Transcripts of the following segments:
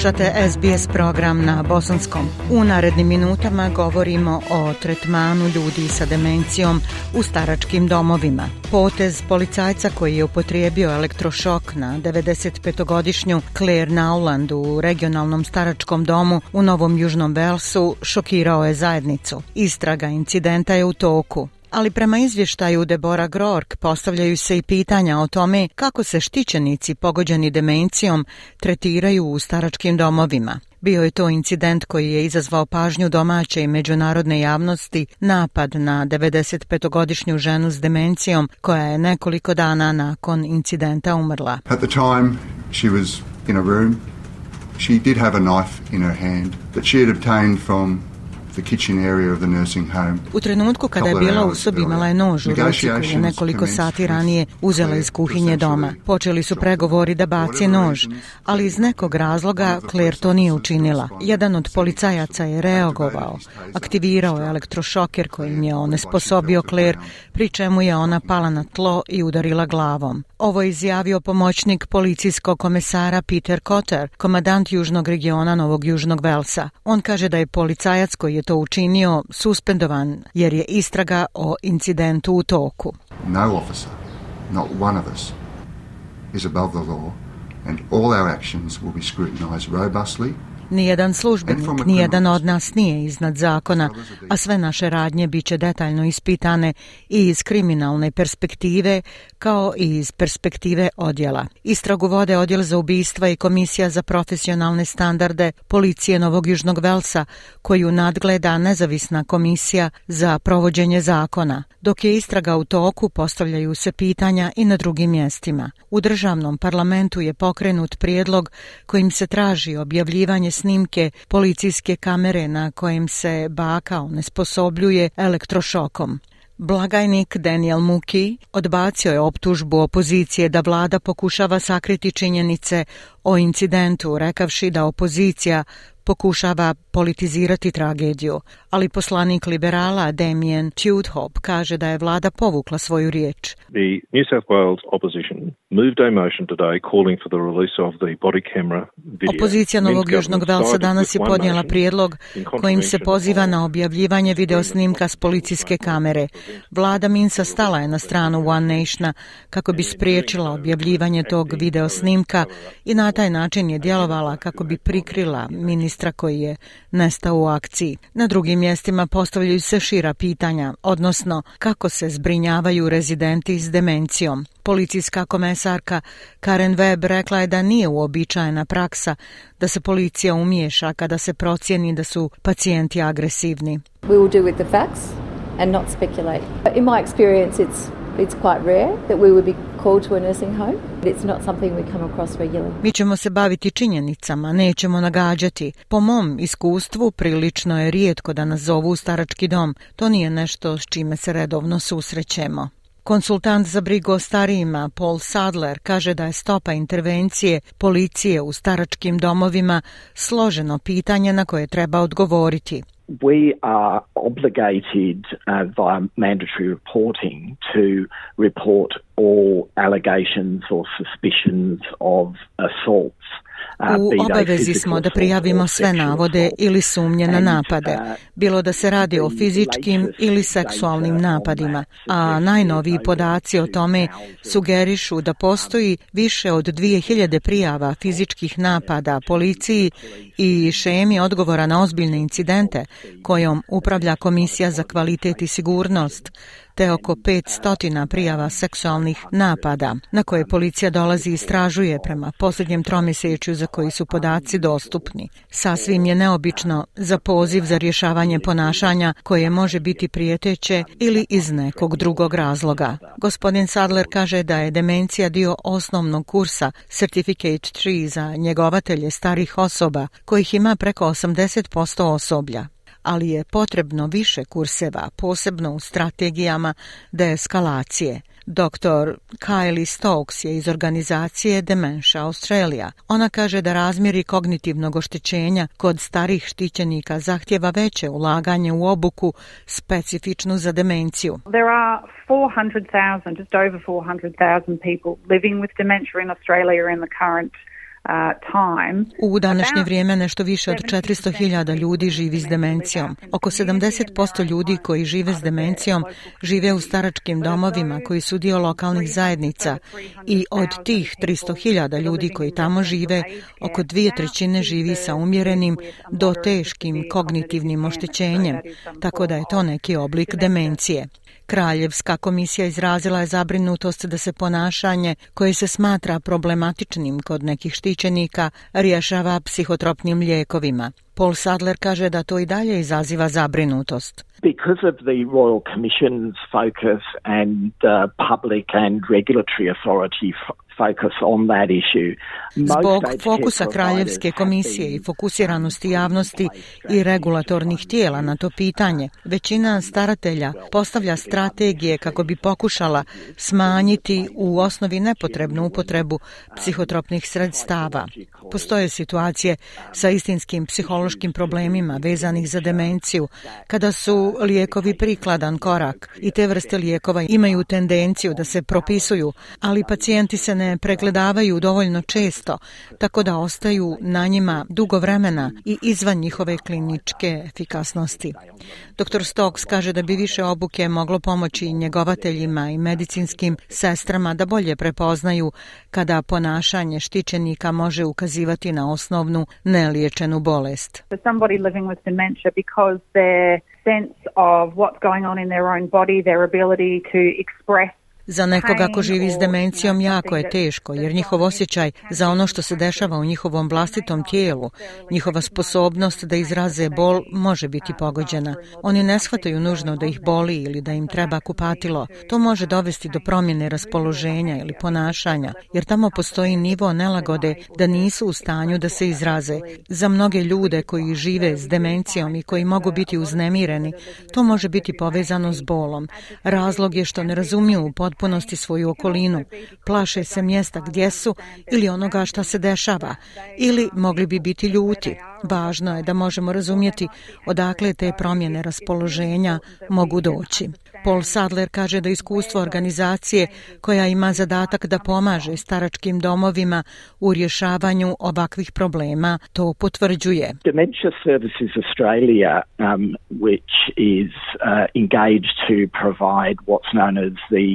Slušate SBS program na bosanskom. U narednim minutama govorimo o tretmanu ljudi sa demencijom u staračkim domovima. Potez policajca koji je upotrijebio elektrošok na 95-godišnju Claire Nauland u regionalnom staračkom domu u Novom Južnom Velsu šokirao je zajednicu. Istraga incidenta je u toku ali prema izvještaju Debora Grork postavljaju se i pitanja o tome kako se štićenici pogođeni demencijom tretiraju u staračkim domovima. Bio je to incident koji je izazvao pažnju domaće i međunarodne javnosti, napad na 95-godišnju ženu s demencijom koja je nekoliko dana nakon incidenta umrla. At the time she was in a room. She did have a knife in her hand that she had obtained from U trenutku kada je bila u sobi imala je nož u ruci koji je nekoliko sati ranije uzela iz kuhinje doma. Počeli su pregovori da baci nož, ali iz nekog razloga Claire to nije učinila. Jedan od policajaca je reagovao, aktivirao je elektrošoker kojim je onesposobio Claire, pri čemu je ona pala na tlo i udarila glavom. Ovo je izjavio pomoćnik policijskog komesara Peter Cotter, komadant južnog regiona Novog Južnog Velsa. On kaže da je policajac koji je to učinio suspendovan jer je istraga o incidentu u toku. No officer, not one of us, is above the law and all our actions will be scrutinized robustly Nijedan službenik, nijedan od nas nije iznad zakona, a sve naše radnje bit će detaljno ispitane i iz kriminalne perspektive, kao i iz perspektive odjela. Istragu vode odjel za ubijstva i komisija za profesionalne standarde policije Novog Južnog Velsa, koju nadgleda nezavisna komisija za provođenje zakona. Dok je istraga u toku, postavljaju se pitanja i na drugim mjestima. U državnom parlamentu je pokrenut prijedlog kojim se traži objavljivanje snimke policijske kamere na kojem se baka onesposobljuje elektrošokom. Blagajnik Daniel Muki odbacio je optužbu opozicije da vlada pokušava sakriti činjenice o incidentu, rekavši da opozicija pokušava politizirati tragediju, ali poslanik liberala Damien Tudhope kaže da je vlada povukla svoju riječ. The New South Wales opposition moved a motion today calling for the release of the body camera video. Opozicija Novog Južnog Velsa danas je podnijela prijedlog kojim se poziva na objavljivanje videosnimka s policijske kamere. Vlada Minsa stala je na stranu One Nationa kako bi spriječila objavljivanje tog videosnimka i na taj način je djelovala kako bi prikrila ministra koji je nestao u akciji. Na drugim mjestima postavljaju se šira pitanja, odnosno kako se zbrinjavaju rezidenti s demencijom. Policijska komesarka Karen Webb rekla je da nije uobičajena praksa da se policija umiješa kada se procijeni da su pacijenti agresivni. We will do with the facts and not speculate. In my experience it's it's quite rare that we would be called to a nursing home. It's not something we come across regularly. Mi ćemo se baviti činjenicama, nećemo nagađati. Po mom iskustvu, prilično je rijetko da nas zovu u starački dom. To nije nešto s čime se redovno susrećemo. Konsultant za brigu o starijima Paul Sadler kaže da je stopa intervencije policije u staračkim domovima složeno pitanje na koje treba odgovoriti we are obligated uh, via mandatory reporting to report all allegations or suspicions of assaults. U obavezi smo da prijavimo sve navode ili sumnje na napade, bilo da se radi o fizičkim ili seksualnim napadima, a najnoviji podaci o tome sugerišu da postoji više od 2000 prijava fizičkih napada policiji i šemi odgovora na ozbiljne incidente kojom upravlja Komisija za kvalitet i sigurnost, te oko 500 prijava seksualnih napada na koje policija dolazi i istražuje prema posljednjem tromjesečju za koji su podaci dostupni. Sasvim je neobično za poziv za rješavanje ponašanja koje može biti prijeteće ili iz nekog drugog razloga. Gospodin Sadler kaže da je demencija dio osnovnog kursa Certificate 3 za njegovatelje starih osoba kojih ima preko 80% osoblja ali je potrebno više kurseva, posebno u strategijama deeskalacije. Dr. Kylie Stokes je iz organizacije Dementia Australia. Ona kaže da razmjeri kognitivnog oštećenja kod starih štićenika zahtjeva veće ulaganje u obuku specifičnu za demenciju. There are 400,000, just over 400,000 people living with dementia in Australia in the current U današnje vrijeme nešto više od 400.000 ljudi živi s demencijom. Oko 70% ljudi koji žive s demencijom žive u staračkim domovima koji su dio lokalnih zajednica i od tih 300.000 ljudi koji tamo žive, oko dvije trećine živi sa umjerenim do teškim kognitivnim oštećenjem, tako da je to neki oblik demencije. Kraljevska komisija izrazila je zabrinutost da se ponašanje koje se smatra problematičnim kod nekih štićenika rješava psihotropnim lijekovima. Paul Sadler kaže da to i dalje izaziva zabrinutost. Because of the Royal Commission's focus and uh, public and regulatory authority Zbog fokusa Kraljevske komisije i fokusiranosti javnosti i regulatornih tijela na to pitanje, većina staratelja postavlja strategije kako bi pokušala smanjiti u osnovi nepotrebnu upotrebu psihotropnih sredstava. Postoje situacije sa istinskim psihološkim problemima vezanih za demenciju, kada su lijekovi prikladan korak i te vrste lijekova imaju tendenciju da se propisuju, ali pacijenti se ne pregledavaju dovoljno često, tako da ostaju na njima dugo vremena i izvan njihove kliničke efikasnosti. Dr. Stokes kaže da bi više obuke moglo pomoći njegovateljima i medicinskim sestrama da bolje prepoznaju kada ponašanje štićenika može ukazivati na osnovnu neliječenu bolest. sense of what's going on in their own body, their ability to express Za nekoga ko živi s demencijom jako je teško, jer njihov osjećaj za ono što se dešava u njihovom vlastitom tijelu, njihova sposobnost da izraze bol može biti pogođena. Oni ne shvataju nužno da ih boli ili da im treba kupatilo. To može dovesti do promjene raspoloženja ili ponašanja, jer tamo postoji nivo nelagode da nisu u stanju da se izraze. Za mnoge ljude koji žive s demencijom i koji mogu biti uznemireni, to može biti povezano s bolom. Razlog je što ne razumiju u potpunosti svoju okolinu, plaše se mjesta gdje su ili onoga šta se dešava, ili mogli bi biti ljuti. Važno je da možemo razumjeti odakle te promjene raspoloženja mogu doći. Paul Sadler kaže da iskustvo organizacije koja ima zadatak da pomaže staračkim domovima u rješavanju ovakvih problema to potvrđuje. Dementia Services Australia, um, which is uh, engaged to provide what's known as the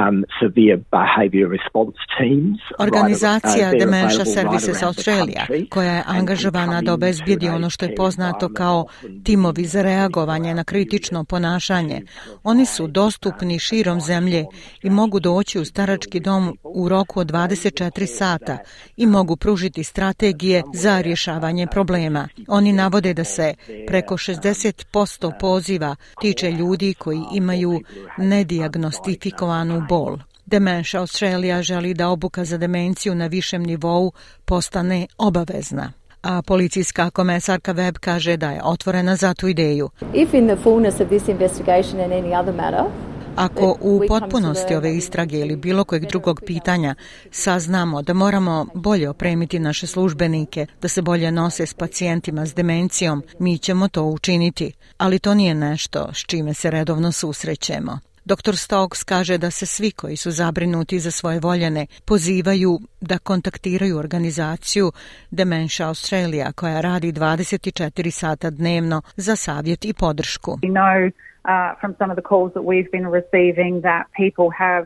um, severe behavior response teams. Organizacija uh, Dementia Services Australia, koja je angažovana da obezbijedi ono što je poznato kao timovi za reagovanje na kritično ponašanje. Oni su dostupni širom zemlje i mogu doći u starački dom u roku od 24 sata i mogu pružiti strategije za rješavanje problema. Oni navode da se preko 60% poziva tiče ljudi koji imaju nediagnostifikovanu bol. Dementia Australija želi da obuka za demenciju na višem nivou postane obavezna a policijska komesarka Webb kaže da je otvorena za tu ideju. If in the fullness of this investigation and any other matter, Ako u potpunosti ove istrage ili bilo kojeg drugog pitanja saznamo da moramo bolje opremiti naše službenike, da se bolje nose s pacijentima s demencijom, mi ćemo to učiniti. Ali to nije nešto s čime se redovno susrećemo. Dr. Stokes kaže da se svi koji su zabrinuti za svoje voljene pozivaju da kontaktiraju organizaciju Dementia Australia koja radi 24 sata dnevno za savjet i podršku. We know uh, from some of the calls that we've been receiving that people have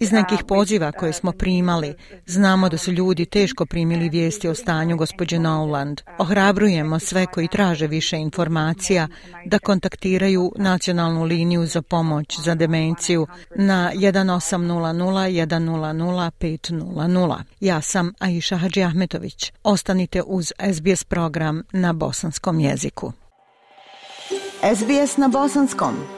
Iz nekih um, poziva koje smo primali, znamo da su ljudi teško primili vijesti o stanju gospođe Nowland. Ohrabrujemo sve koji traže više informacija da kontaktiraju nacionalnu liniju za pomoć za demenciju na 1800 100 500. Ja sam Aisha Hadži Ahmetović. Ostanite uz SBS program na bosanskom jeziku. SBS na bosanskom.